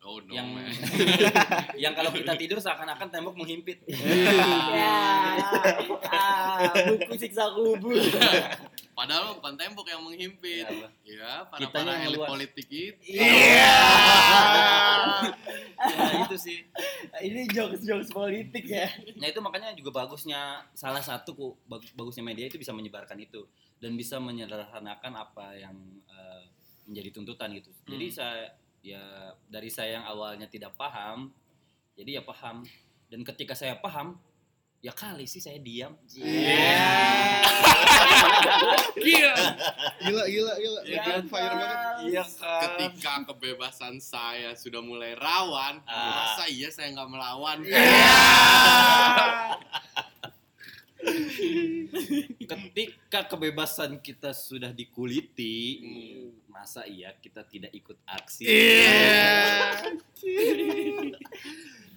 Oh no, yang man. yang kalau kita tidur seakan-akan tembok menghimpit. Ya. Ah, buku siksa kubur. Padahal bukan tembok yang menghimpit. Iya? Ya, para Kitanya para yang elit politik itu. Iya. Nah, itu sih. Ini jokes-jokes politik ya. Nah itu makanya juga bagusnya salah satu ku bag- bagusnya media itu bisa menyebarkan itu dan bisa menyederhanakan apa yang eh, menjadi tuntutan gitu. Jadi Hmm. saya ya dari saya yang awalnya tidak paham, jadi ya paham. Dan ketika saya paham, ya kali sih saya diam. Iya. Gila. Gila gila gila. Ya on fire banget. Iya kan. Ketika kebebasan saya sudah mulai rawan, Ah. masa iya saya nggak melawan? Ketika kebebasan kita sudah dikuliti, Hmm. masa iya kita tidak ikut aksi? Iya.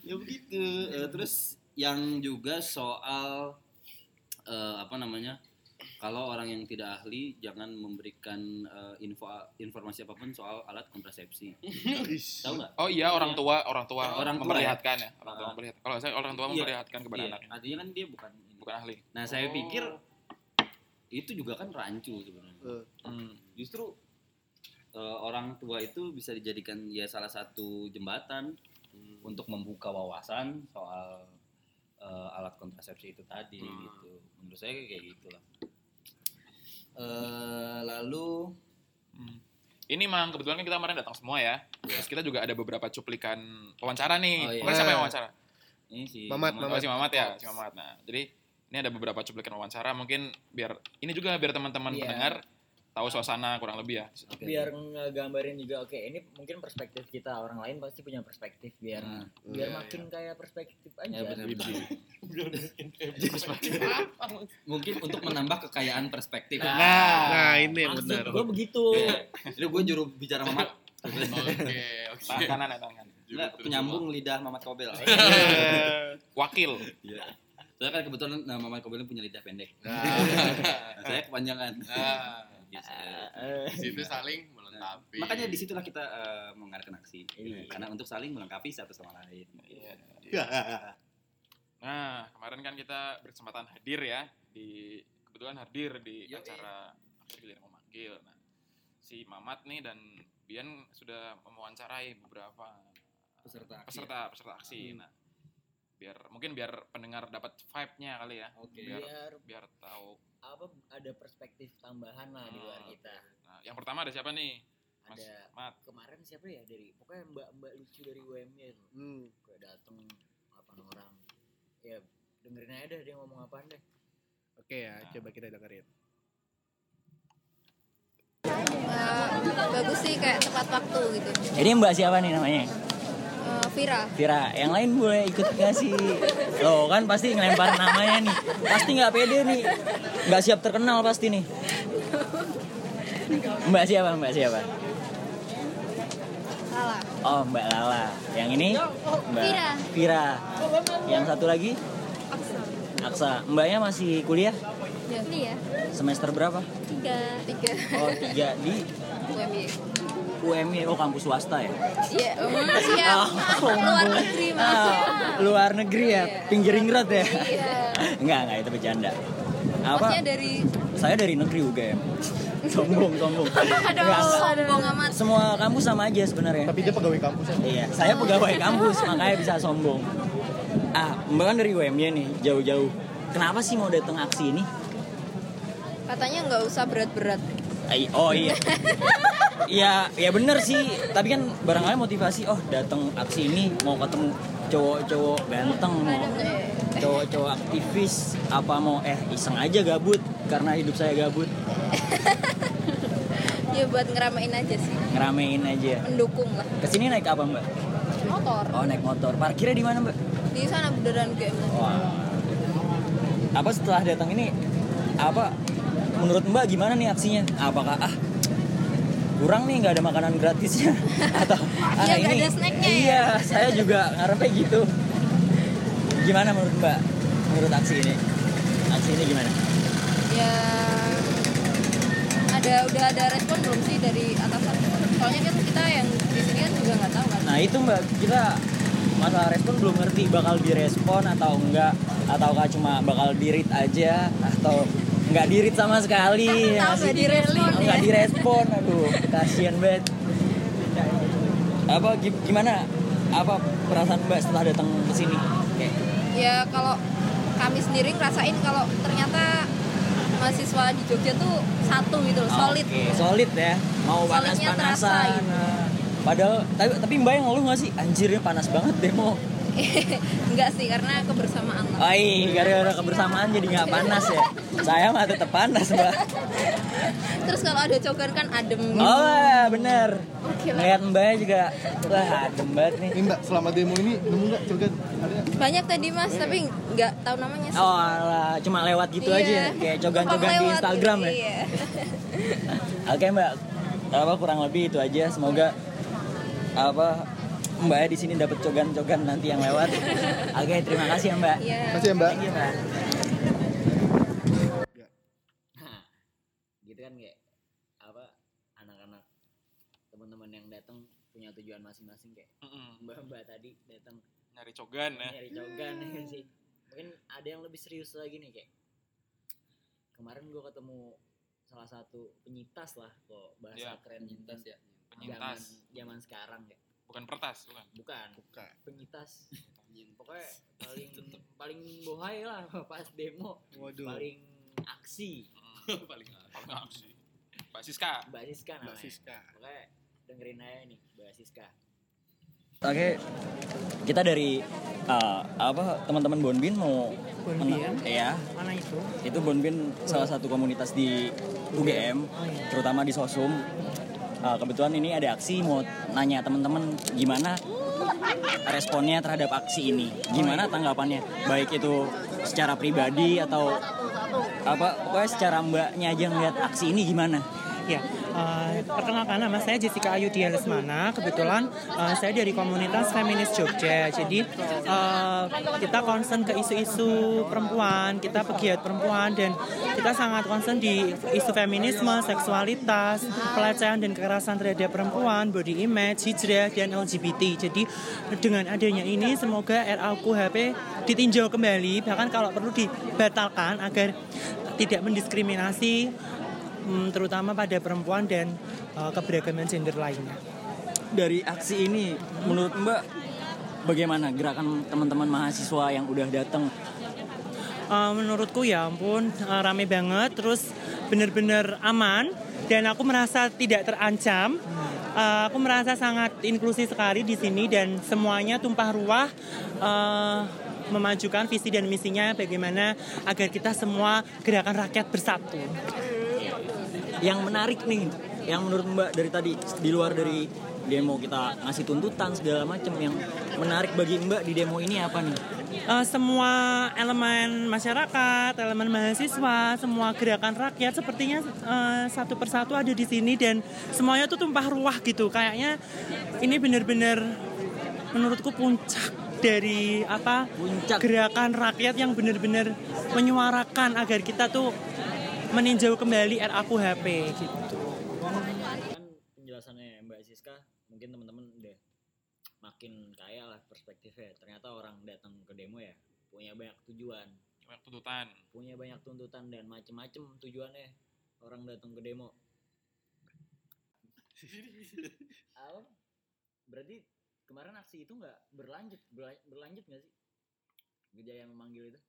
ya begitu Eh, terus yang juga soal eh, apa namanya kalau orang yang tidak ahli jangan memberikan eh, info informasi apa pun soal alat kontrasepsi tahu nggak Oh iya orang tua orang tua Orang tua memperlihatkan ya. Orang tua memperlihatkan. Kalau saya orang tua Iya. memperlihatkan kepada Iya, anaknya. artinya kan dia bukan Bukan ahli. nah saya Oh. pikir itu juga kan rancu sebenarnya Eh, Hmm. justru eh, orang tua itu bisa dijadikan ya salah satu jembatan untuk membuka wawasan soal eh, alat kontrasepsi itu tadi Hmm. gitu. Menurut saya kayak gitu lah. Eh, lalu Hmm. Ini mang kebetulan kan kita kemarin datang semua ya. Terus kita juga ada beberapa cuplikan wawancara nih. Oh, iya. Kemarin siapa yang wawancara? ini si Mamat, Oh, si Mamat ya, si Mamat. Nah, jadi ini ada beberapa cuplikan wawancara mungkin biar ini juga biar teman-teman Iya. pendengar tahu suasana kurang lebih ya. Oke. biar ngegambarin juga oke ini mungkin perspektif kita orang lain pasti punya perspektif biar Nah, biar Iya, makin kayak perspektif aja Ya, benar. Widih. mungkin untuk menambah kekayaan perspektif. Nah, ini yang maksud benar. gue begitu Itu gue juru bicara Mamat. Oke, oke. Tangan kanan ya tangan. Enggak, penyambung lidah Mamat Kobel. Wakil. Iya. Saya kan kebetulan nah, Mamat Kobel punya lidah pendek. Nah, Saya kepanjangan. nah, Gitu. Eh, di situ saling melengkapi. Makanya di situlah kita eh, mengadakan aksi. Iya. Karena untuk saling melengkapi satu sama lain. Iya. Nah, kemarin kan kita berkesempatan hadir ya di kebetulan hadir di Yoi. acara aksi giliran memanggil. Nah, si Mamat nih dan Bian sudah mewawancarai beberapa Peserta aksi. peserta peserta aksi. Hmm. Nah, biar mungkin biar pendengar dapat vibe-nya kali ya. Oke. Biar biar biar tahu. Apa ada perspektif tambahan lah di luar Hmm. kita Nah, yang pertama ada siapa nih? Mas ada Mat. kemarin siapa ya dari pokoknya mbak mbak lucu dari UMY itu Hmm. kayak dateng 8 orang ya dengerin aja deh dia ngomong apaan deh Oke ya, coba kita dengerin. Eh, bagus sih kayak tepat waktu gitu ini mbak siapa nih namanya Eh, Vira. Vira yang lain boleh ikut gak sih? Loh kan pasti ngelempar namanya nih. Pasti nggak pede nih. Nggak siap terkenal pasti nih. Mbak siapa? Mbak siapa? Salah Oh Mbak Lala. Yang ini? Mbak Vira. Vira. Yang satu lagi? Aksa. Aksa. Mbaknya masih kuliah? Ya ya semester berapa? Tiga. Tiga. Oh tiga. Di? UMY UMY oh kampus swasta ya. Iya oh, siap luar negeri maksudnya Ah, luar negeri ya pinggir ingrat ya. Iya. Enggak enggak itu bercanda. Apa? Maksudnya dari saya dari negeri UGM sombong sombong. Aduh sombong amat. Semua kampus sama aja sebenarnya. Tapi dia pegawai kampus ya. iya saya pegawai kampus makanya bisa sombong. Ah mbak kan dari UMY nih jauh-jauh. Kenapa sih mau datang aksi ini? Katanya nggak usah berat-berat. Ai- oh iya Iya, ya bener sih. Tapi kan barangkali motivasi, oh datang aksi ini mau ketemu cowok-cowok ganteng, mau cowok-cowok aktivis, apa mau eh iseng aja gabut karena hidup saya gabut, ya buat ngeramein aja sih ngeramein aja. mendukung lah Ke sini naik apa mbak? motor Oh naik motor. Parkirnya di mana mbak? di sana beneran game Wah. Apa setelah datang ini apa menurut Mbak gimana nih aksinya? Apakah ah kurang nih nggak ada makanan gratisnya. Atau ah nggak ini ada snacknya ya? iya saya juga ngarepnya gitu. Gimana menurut Mbak? Menurut aksi ini? Aksi ini gimana? Ya ada udah ada respon belum sih dari atasan? Soalnya kan kita yang di sini kan juga nggak tahu kan. Nah itu Mbak kita masalah respon belum ngerti bakal direspon atau enggak ataukah cuma bakal dirit aja atau nggak dirit sama sekali. Masih nggak direspon. Oh, nggak ya. direspon. Aduh kasihan banget. Apa gi- gimana? Apa perasaan mbak setelah datang ke sini? Kayak ya kalau kami sendiri ngerasain kalau ternyata mahasiswa di Jogja tuh satu gitu loh, solid. Oke, solid ya. Mau panas Solidnya terasa panasan gitu. padahal tapi, tapi mbak yang ngeluh nggak sih? Anjirnya panas banget demo enggak sih karena kebersamaan lah Ai, gara-gara kebersamaan jadi nggak panas ya. Saya mah tetap panas, Mbak. terus kalau ada cogan kan adem gitu Oh, ya, bener. Oke lah. Ngeliat Mbaknya juga, wah adem banget nih. Ini Mbak, selama demo ini nemu nggak nggak? banyak tadi mas tapi nggak tahu namanya sih Oh, alah, cuma lewat gitu Iya. aja, kayak cogan-cogan di Instagram gitu, ya. iya. Oke, Mbak. Apa kurang lebih itu aja. Semoga apa Mbak di sini dapat cogan-cogan nanti yang lewat. Oke, terima kasih ya, Mbak. Iya. Makasih ya Mbak. Thank you, Mbak. Nah, gitu kan kayak apa anak-anak teman-teman yang datang punya tujuan masing-masing kayak mbak-mbak tadi datang Nyari cogan ya. nyari cogan ya kan sih mungkin ada yang lebih serius lagi nih kayak kemarin gua ketemu salah satu penyitas lah kok bahasa Iya. keren Penyintas ya. zaman Penyintas. zaman sekarang kayak Bukan pertas, bukan. bukan Bukan. penyitas pokoknya paling paling bohai lah pas demo Waduh. paling aksi Paling Kalau nggak sih. Mbak Siska. Mbak Siska Mbak namanya Siska. Pokoknya dengerin aja nih Mbak Siska Oke, kita dari uh, apa teman-teman Bonbin mau Bonbin? Iya, Mana itu? itu Bonbin salah satu komunitas di UGM, terutama di Sosum. Uh, kebetulan ini ada aksi mau nanya teman-teman gimana responnya terhadap aksi ini, gimana tanggapannya, baik itu secara pribadi atau apa, pokoknya secara mbaknya aja ngeliat aksi ini gimana? Ya, eh, perkenalkan nama saya Jessica Ayudia Lesmana. Kebetulan eh, saya dari komunitas feminis Jogja. Jadi eh, kita concern ke isu-isu perempuan, kita pegiat perempuan dan kita sangat concern di isu feminisme, seksualitas, pelecehan dan kekerasan terhadap perempuan, body image, hijrah dan LGBT. Jadi dengan adanya ini semoga RUKHP ditinjau kembali bahkan kalau perlu dibatalkan agar tidak mendiskriminasi hmm, terutama pada perempuan dan uh, keberagaman gender lainnya. Dari aksi ini, menurut Mbak bagaimana gerakan teman-teman mahasiswa yang udah datang? Uh, menurutku ya ampun uh, rame banget, terus bener-bener aman dan aku merasa tidak terancam. Uh, aku merasa sangat inklusif sekali di sini dan semuanya tumpah ruah uh, memajukan visi dan misinya bagaimana agar kita semua gerakan rakyat bersatu. Yang menarik nih, yang menurut Mbak dari tadi di luar dari demo kita ngasih tuntutan segala macam yang menarik bagi Mbak di demo ini apa nih? Uh, semua elemen masyarakat, elemen mahasiswa, semua gerakan rakyat sepertinya uh, satu persatu ada di sini dan semuanya tuh tumpah ruah gitu. Kayaknya ini benar-benar menurutku puncak dari apa Puncak. gerakan rakyat yang benar-benar menyuarakan agar kita tuh meninjau kembali RAKUHP gitu. kan penjelasannya Mbak Siska mungkin teman-teman udah makin kaya lah perspektifnya. Ternyata orang datang ke demo ya punya banyak tujuan. Banyak tuntutan. punya banyak tuntutan dan macem-macem tujuannya orang datang ke demo. Apa berarti kemarin aksi itu nggak berlanjut berla- berlanjut nggak sih? Gejaya memanggil itu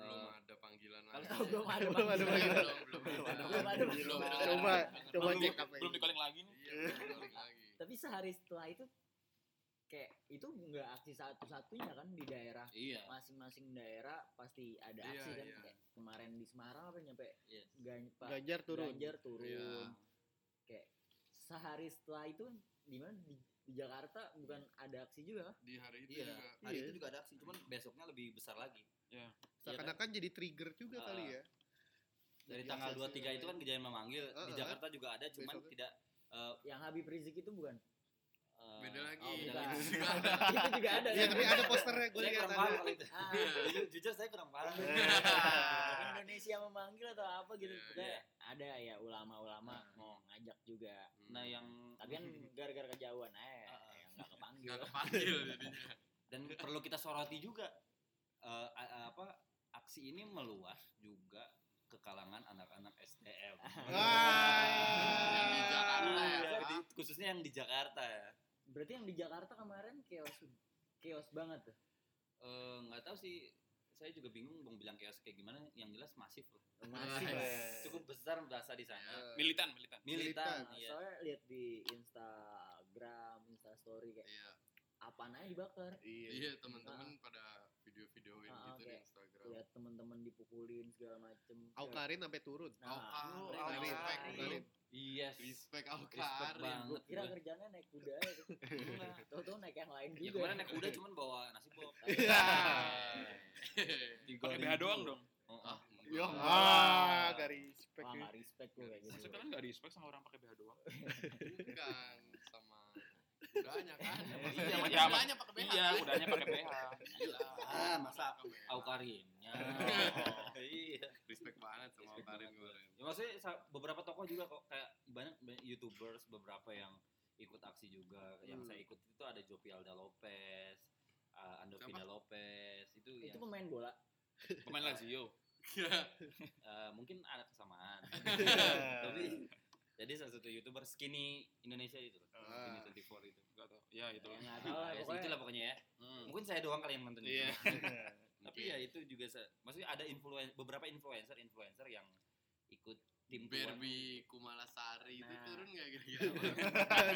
belum ada panggilan kalau lagi. tahu belum ada Belum ada panggilan. belum belum Belum ada belum ada. Coba coba belum, cek apa belum ini. di calling lagi nih. Iya, belum balik lagi. tapi sehari setelah itu kayak itu nggak aksi satu-satunya kan di daerah Iya. masing-masing daerah pasti ada Iya, aksi kan iya. kayak kemarin di Semarang apa nyampe Iya. Gan- Pak Ganjar turun. Ganjar turun Iya. kayak sehari setelah itu di mana di, di Jakarta bukan ada aksi juga kan? Di hari itu Iya, juga. hari Iya. itu juga ada aksi, cuman besoknya lebih besar lagi. Ya. Seakan-akan jadi trigger juga Ah. kali ya. Dari Jadi tanggal aksi 23 itu kan kejadian memanggil, di Ah. Jakarta juga ada, cuman Besoknya. tidak eh, yang Habib Rizik itu bukan eh, Beda lagi. oh beda lagi. Itu juga ada. itu juga ada Iya, tapi ada posternya gue lihat ada. itu. Ah, Ju- Jujur saya kurang paham. Indonesia memanggil atau apa gitu Iya, Pokoknya iya. ada ya ulama-ulama Nah. mau ngajak juga Nah, yang tapi kan gara-gara kejauhan eh ah. yang nggak kepanggil Nggak kepanggil jadinya. dan perlu kita soroti juga a- apa aksi ini meluas juga ke kalangan anak-anak STM. Yang di Jakarta ya. Jadi, khususnya yang di Jakarta ya. berarti yang di Jakarta kemarin chaos chaos banget tuh Eh, nggak tahu sih saya juga bingung mau bilang chaos kayak gimana yang jelas masif loh masih lah cukup besar bahasa di sana Militan, militan. militan Militan. iya soalnya lihat di Instagram Instastory kayak Iya. apa aja dibakar Iya. Iya, teman-teman pada video-videoin Ah, gitu di kayak Instagram. lihat teman-teman dipukulin segala macem Aukarin sampai turun. nah, Aukarin, Aukarin. Aukarin, Aukarin. Aukarin. yes Respect respect Aukarin. banget kira gua. kerjanya naik kuda ya. Tahu-tahu naik yang lain ya juga. kemarin naik kuda cuman bawa nasi box Iya. Pakai BH doang dong. Oh, Ah, ah. Yo, enggak. ah, gak respect Wah, ya. nggak respect gue kayak gitu. Maksudnya kalian gak respect sama orang pakai BH doang? Bukan sama kudanya kan. Iya, Maksudnya iya, kudanya pakai BH. Iya, udahnya pakai BH. Gila. Ah, masa Pakai BH. Aukarinnya iya Respect banget sama Respect kemarin. ya maksudnya beberapa tokoh juga kok kayak banyak, banyak youtubers beberapa yang ikut aksi juga yang Hmm. saya ikut itu ada Jopi Alda Lopez uh, Andovina Lopez itu, Itu yang pemain bola. Pemain Lazio. uh, mungkin ada kesamaan tapi jadi salah satu youtuber skinny Indonesia itu Ah. skinny 24 itu Gak tau. Ya, itu lah. Nggak tahu lah Ya, pokoknya. itulah pokoknya ya Hmm. mungkin saya doang kali yang nonton itu. Iya. tapi ya itu juga maksudnya ada influen beberapa influencer influencer yang ikut tim. Barbie Kumalasari itu Nah. turun nggak kira-kira?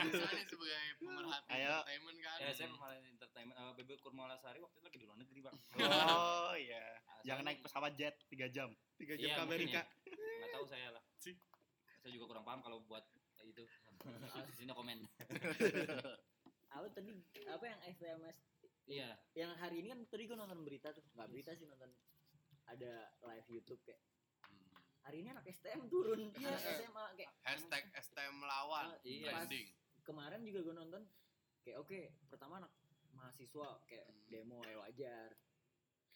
Misalnya sebagai pemerhati Ayo. entertainment kan. Ya, saya malah entertainment. Uh, Bebe Kurmalasari waktu itu lagi di luar negeri, Bang. Oh iya. Jangan saya- naik pesawat jet 3 jam. tiga jam Iya, ke Amerika ya. Nggak tahu saya lah. Saya juga kurang paham kalau buat itu. Di sini komen. Apa tadi apa yang SMS Iya. yang hari ini kan tadi gue nonton berita tuh nggak berita sih nonton ada live YouTube kayak Hmm. hari ini anak STM turun Iya. anak SMA kayak Hashtag STM melawan. Iya. pas Trending. kemarin juga gue nonton kayak oke pertama anak mahasiswa kayak Hmm. demo ya wajar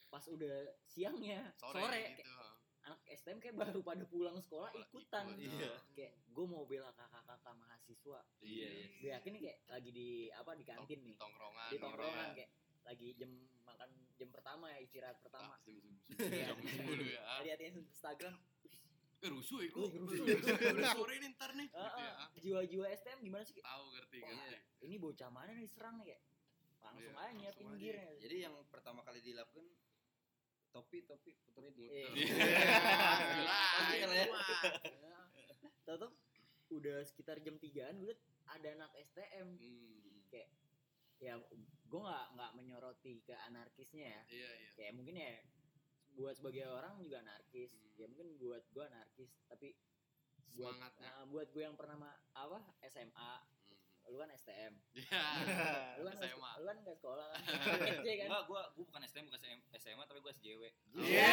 pas udah siangnya Sore, sore, gitu. kayak anak STM kayak baru pada pulang sekolah ikutan ikut. Iya. kayak gue mau bela kakak-kakak mahasiswa Iya, iya. gue yakin nih kayak lagi di apa di kantin nih Tongkrongan. di tongkrongan iya. kayak lagi jam makan jam pertama ya istirahat pertama Ah, jam- Iya. ya. liatin Instagram Eh, rusuh ya, rusuh. Udah sore nih ntar nih. Gitu ya. jiwa-jiwa STM gimana sih Tahu ngerti ngerti. ini bocah mana nih serang nih kayak langsung Iya, aja gearnya Jadi yang pertama kali dilakukan topi topi puterin dulu. Iya. Itu lah ya. Tahu udah sekitar jam 3-an gue ada anak STM Hmm. kayak ya gue nggak nggak menyoroti ke anarkisnya ya Iya, iya. kayak mungkin ya buat sebagai orang juga anarkis Hmm. ya mungkin buat gue anarkis tapi buat Semangatnya. nah, buat gue yang pernah ma- apa SMA Hmm. Lu kan STM Iya. lu kan SMA. lu kan nggak sekolah kan SD kan Enggak, gua gua bukan STM, bukan SM SMA tapi gua SJW. Iya.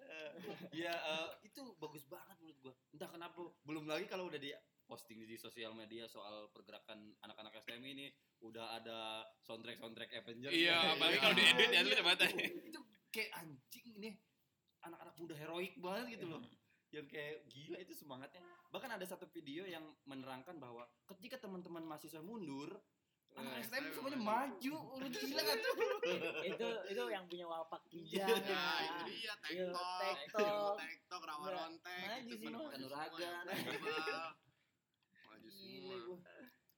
Eh, Iya, eh, itu bagus banget menurut gua. Entah kenapa belum lagi kalau udah di posting di sosial media soal pergerakan anak-anak STM ini udah ada soundtrack soundtrack Avengers. Iya, apalagi kalau diedit ya lu coba itu kayak anjing ini anak-anak muda heroik banget gitu loh yang kayak gila itu semangatnya bahkan ada satu video yang menerangkan bahwa ketika teman-teman mahasiswa mundur anak Eh, STM STM semuanya maju. maju udah gila kan tuh itu itu yang punya wapak kijang Nah, ya. itu dia Iya, TikTok, TikTok. TikTok, rawa rontek, maju itu sih, Kanuragan. Maju semua. gua.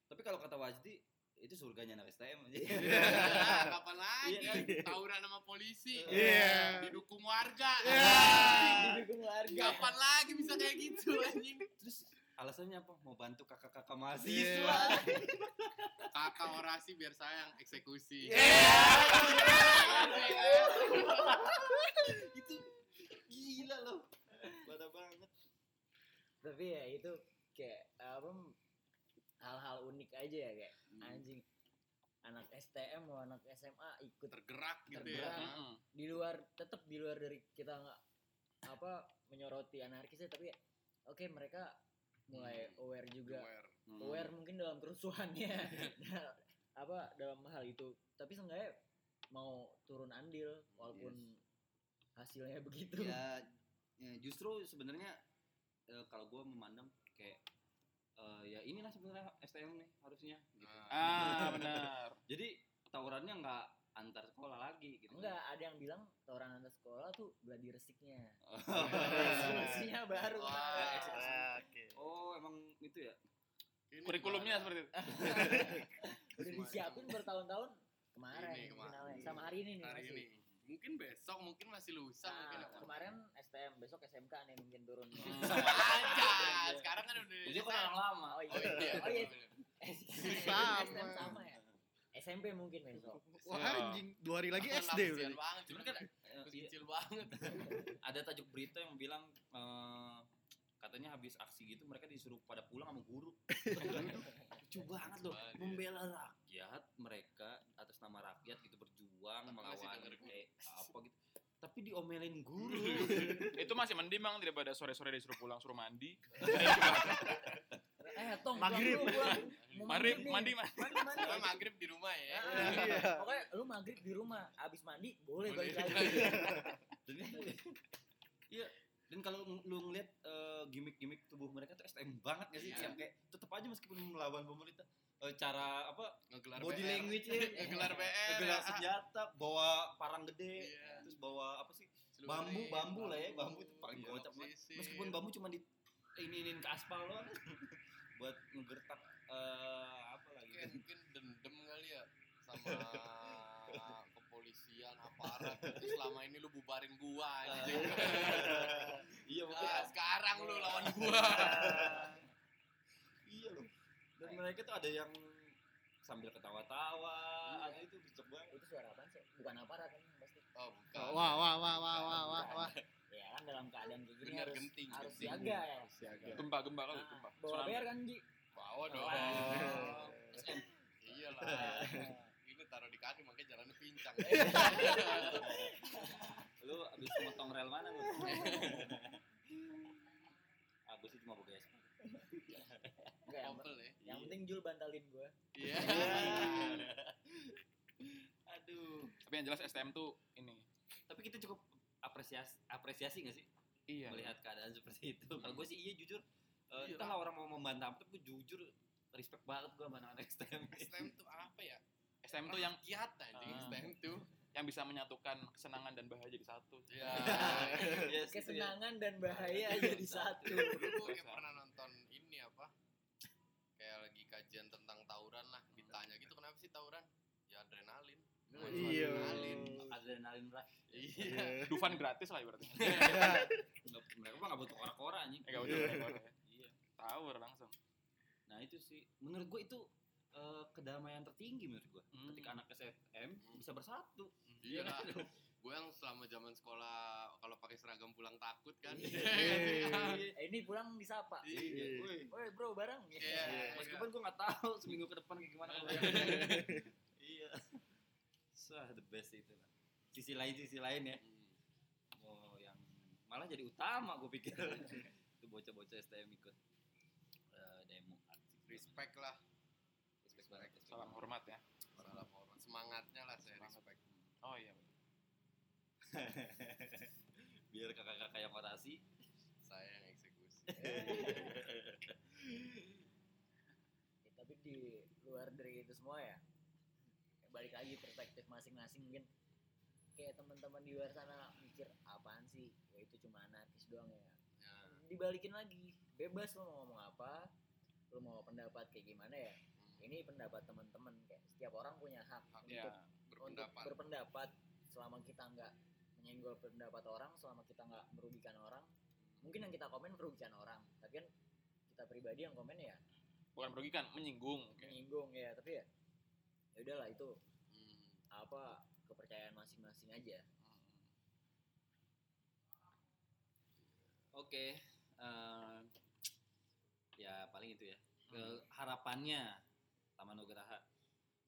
tapi kalau kata Wajdi itu surganya anak STM aja Ya, kapan lagi? Iya kan? Tawuran sama polisi. Iya. Didukung warga. didukung warga Kapan lagi bisa kayak gitu anjing? terus alasannya apa mau bantu kakak-kakak Iya. mahasiswa Kakak orasi biar saya yang eksekusi. itu gila loh Parah banget tapi ya itu kayak apa hal-hal unik aja ya kayak. Anjing anak STM mau anak SMA ikut Tergerak gitu Tergerak. ya. Heeh. di luar tetap di luar dari kita nggak apa menyoroti anarkisnya tapi ya, oke mereka mulai Hmm. aware juga Aware. aware mungkin dalam kerusuhannya apa dalam hal itu tapi seenggaknya mau turun andil walaupun hasilnya begitu ya, ya justru sebenarnya eh, kalau gue memandang kayak eh, ya inilah sebenarnya STM nih harusnya gitu. Nah, Ah, benar. jadi tawurannya nggak antar sekolah lagi gitu enggak ada yang bilang tawuran antar sekolah tuh gladi resiknya oh, baru Wah. Ah, Oke. oh emang itu ya ini Kurikulumnya seperti itu. udah disiapin bertahun-tahun kemarin, Ini, kemarin. sama hari ini nih hari masih. ini. Mungkin besok, mungkin masih lusa, Nah, mungkin apa. kemarin STM besok SMK nih mungkin turun aja. Sekarang kan udah jadi kan orang lama oh iya Oh iya. oh iya Sama. STM sama ya SMP mungkin besok Wah anjing, dua hari lagi SD udah. banget. cuman kan eh, iya, kecil banget. ada tajuk berita yang bilang eh, katanya habis aksi gitu mereka disuruh pada pulang sama guru lucu banget loh membela rakyat mereka atas nama rakyat gitu berjuang Tapi masih melawan kayak apa gitu tapi diomelin guru Itu masih mending bang daripada sore-sore disuruh pulang suruh mandi. eh tong Maghrib. Maghrib, mandi, mandi. mandi maghrib di rumah ya. Ah, pokoknya lu maghrib di rumah abis mandi boleh Boleh. balik lagi dan iya dan kalau lu ngeliat eh, gimmick-gimmick tubuh mereka tuh STM banget gak sih Iya. yang kayak tetap aja meskipun melawan pemerintah eh, cara apa Ngegelar body BR. language nya Ngegelar BR. ngegelar ya. senjata bawa parang gede Iya. terus bawa apa sih bambu ini, bambu lah ya bambu itu paling Iya, kocak banget meskipun bambu cuma di ini inin ke aspal doang buat ngegertak eh, apa lagi Mungkin, mungkin dendam kali ya sama kepolisian aparat. Terus selama ini lu bubarin gua anjing. Iya Ah, sekarang lu lawan gua. Iya mereka tuh ada yang sambil ketawa-tawa, ada itu bisa banget. Itu suara apaan sih? Bukan aparat kan pasti. Oh, bukan. Wah wah wah wah wah wah wah. Ya kan dalam keadaan kayak gini Dengar harus genting, harus genting. siaga ya. Siaga. Gempa, gempa kali, Nah, gempa. bawa bayar kan Ji? Bawa dong. Oh. Iyalah. Ini taruh di kaki makanya jalannya pincang. Lu abis motong rel mana lu? Aku sih cuma SP. Enggak yang, Kompel ya. yang penting Jul bantalin gua. Iya. Aduh. Tapi yang jelas STM tuh ini. Tapi kita cukup apresiasi apresiasi gak sih Iya. melihat keadaan seperti itu? Kalau gue sih iya jujur. Eh, Iya. entahlah orang mau membantah tapi gue jujur respect banget gue sama anak-anak STM. STM tuh apa ya? STM tuh yang kiat anjing Ah. STM tuh. Yang bisa menyatukan kesenangan dan bahagia jadi satu. Ya. Yes, itu ya. Kesenangan dan bahaya jadi satu. Dulu gue kayak pernah nonton ini apa? Kayak lagi kajian tentang tawuran lah. Ditanya gitu kenapa sih tawuran? Ya adrenalin. Cuma Iya. Adrenalin. Adrenalin rush. Iya. Dufan gratis lah ibaratnya. Nggak- Mereka mah gak butuh kora-kora anjing. Enggak rekor ya. Iya. Tawur langsung. Nah itu sih menurut gue itu eh, kedamaian tertinggi menurut gue. Hmm. Ketika anak SFM bisa bersatu. Iya lah. Gue yang selama zaman sekolah kalau pakai seragam pulang takut kan. Eh, ini pulang disapa. Iya. Woi, bro bareng. Iya. Meskipun gue nggak tahu seminggu ke depan kayak gimana. Iya. Sah the best itu lah. Sisi lain sisi lain ya. Hmm. Oh yang malah jadi utama gue pikir. itu bocah-bocah STM ikut eh, demo aksi. Respect lah. Respect Salam hormat ya. Salam hormat. Semangatnya lah saya Semangat. respect. Oh iya. Biar kakak-kakak yang orasi. Saya yang eksekusi. Ya, tapi di luar dari itu semua ya balik lagi perspektif masing-masing mungkin kayak teman-teman di luar sana mikir apaan sih ya itu cuma anarkis doang ya Ya. dibalikin lagi bebas lo mau ngomong apa lo mau pendapat kayak gimana ya. Ini pendapat teman-teman kayak setiap orang punya hak Hak, untuk, Ya. untuk Berpendapat. berpendapat selama kita nggak menyenggol pendapat orang selama kita nggak merugikan orang mungkin yang kita komen merugikan orang tapi kan kita pribadi yang komen ya Bukan merugikan, menyinggung. menyinggung ya tapi ya ya udahlah itu Hmm. apa kepercayaan masing-masing aja Hmm. Oke, eh, ya paling itu ya. Ke- harapannya Taman Nugraha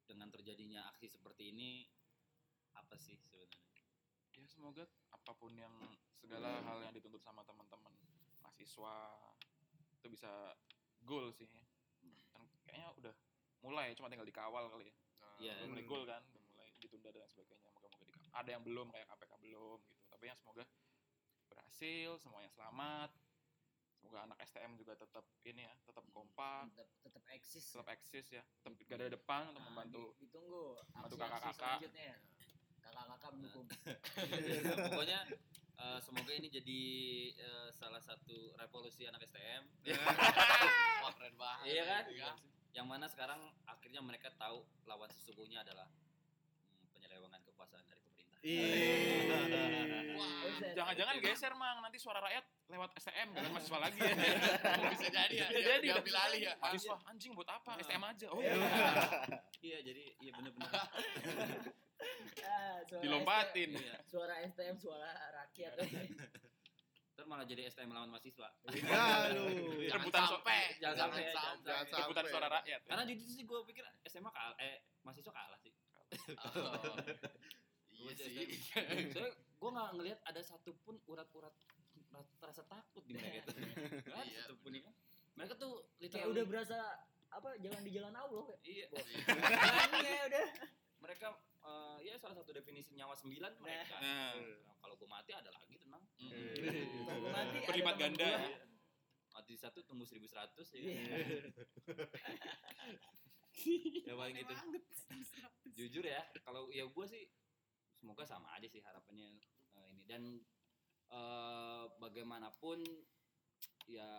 dengan terjadinya aksi seperti ini apa sih sebenarnya? Ya semoga apa pun yang segala hal yang dituntut sama teman-teman mahasiswa itu bisa goal sih. Dan kayaknya udah mulai, cuma tinggal dikawal kali ya. Nah, Iya. Udah mulai goal kan, udah mulai ditunda dan sebagainya. Moga-moga. Ada yang belum kayak KPK belum gitu. Tapi yang semoga berhasil, semuanya selamat. Semoga anak STM juga tetap ini ya, tetap kompak, tetap tetap eksis tetap eksis ya, tetap garda depan untuk Nah, membantu di- ditunggu membantu kakak-kakak. selanjutnya kakak-kakak mendukung Pokoknya eh, semoga ini jadi eh, salah satu revolusi anak STM Wah keren banget. Iya kan? Iya. yang mana sekarang akhirnya mereka tahu lawan sesungguhnya adalah hmm, penyelewengan kekuasaan dari Jangan-jangan geser mang nanti suara rakyat lewat STM bukan mahasiswa lagi ya. bisa jadi ya. Bisa jadi diambil alih ya. Mahasiswa anjing buat apa? STM aja. Oh iya. Iya, jadi iya benar-benar. Ah, suara Dilompatin. Iya. STM, suara STM suara rakyat Ntar malah jadi STM lawan mahasiswa. Aduh. Jangan Rebutan sampai. Jangan Jangan sampai, jangan sampai. Rebutan suara rakyat. ya. Karena jujur sih gue pikir SMA kalah, eh mahasiswa kalah sih. Iya Gua sih. Soalnya gue nggak ngelihat ada satupun urat-urat rasa takut di mereka itu. Nggak ada Iya, satupun ya. Mereka tuh kayak literally udah berasa apa jalan di jalan Allah kayak Iya. Berani ya udah Mereka eh, ya salah satu definisi nyawa sembilan mereka. Nah. Nah, kalau gue mati ada lagi tenang. Kalau gua mati Berlipat ganda. gua. ya. Mati satu tunggu 1100 ya. Iya. ya paling gitu. Jujur ya, kalau ya gue sih semoga sama aja sih harapannya eh, ini dan eh, bagaimanapun ya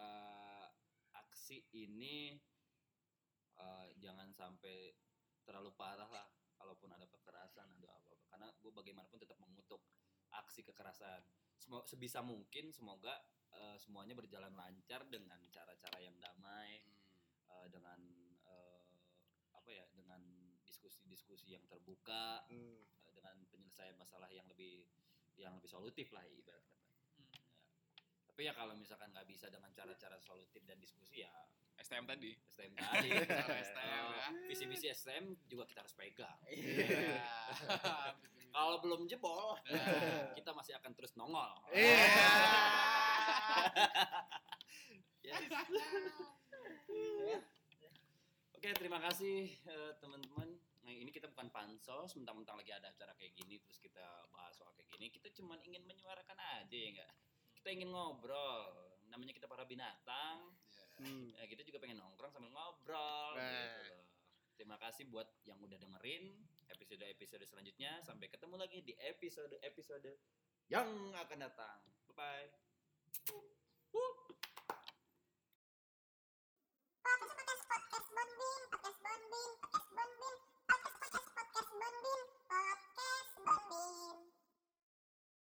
aksi ini eh, jangan sampai terlalu parah lah kalaupun ada kekerasan atau apa apa karena gue bagaimanapun tetap mengutuk aksi kekerasan. Semo- sebisa mungkin semoga eh, semuanya berjalan lancar dengan cara-cara yang damai, Hmm. eh, dengan eh, apa ya, dengan diskusi-diskusi yang terbuka, Hmm. Dengan penyelesaian masalah yang lebih yang lebih solutif lah ibarat kata. Ya. Tapi ya kalau misalkan nggak bisa dengan cara-cara solutif dan diskusi ya STM tadi. STM tadi. STM ya. Visi-visi STM juga kita harus pegang. Iya. Kalau belum jebol, Nah. kita masih akan terus nongol. Iya. Yes. Oke, terima kasih eh, teman-teman. Nah, ini kita bukan pansos, mentang-mentang lagi ada acara kayak gini, terus kita bahas soal kayak gini. Kita cuman ingin menyuarakan aja ya enggak? Kita ingin ngobrol. Namanya kita para binatang. Hmm. Ya, kita juga pengen nongkrong sambil ngobrol. Nah. gitu loh. Terima kasih buat yang udah dengerin episode-episode selanjutnya. Sampai ketemu lagi di episode-episode yang akan datang. Bye-bye.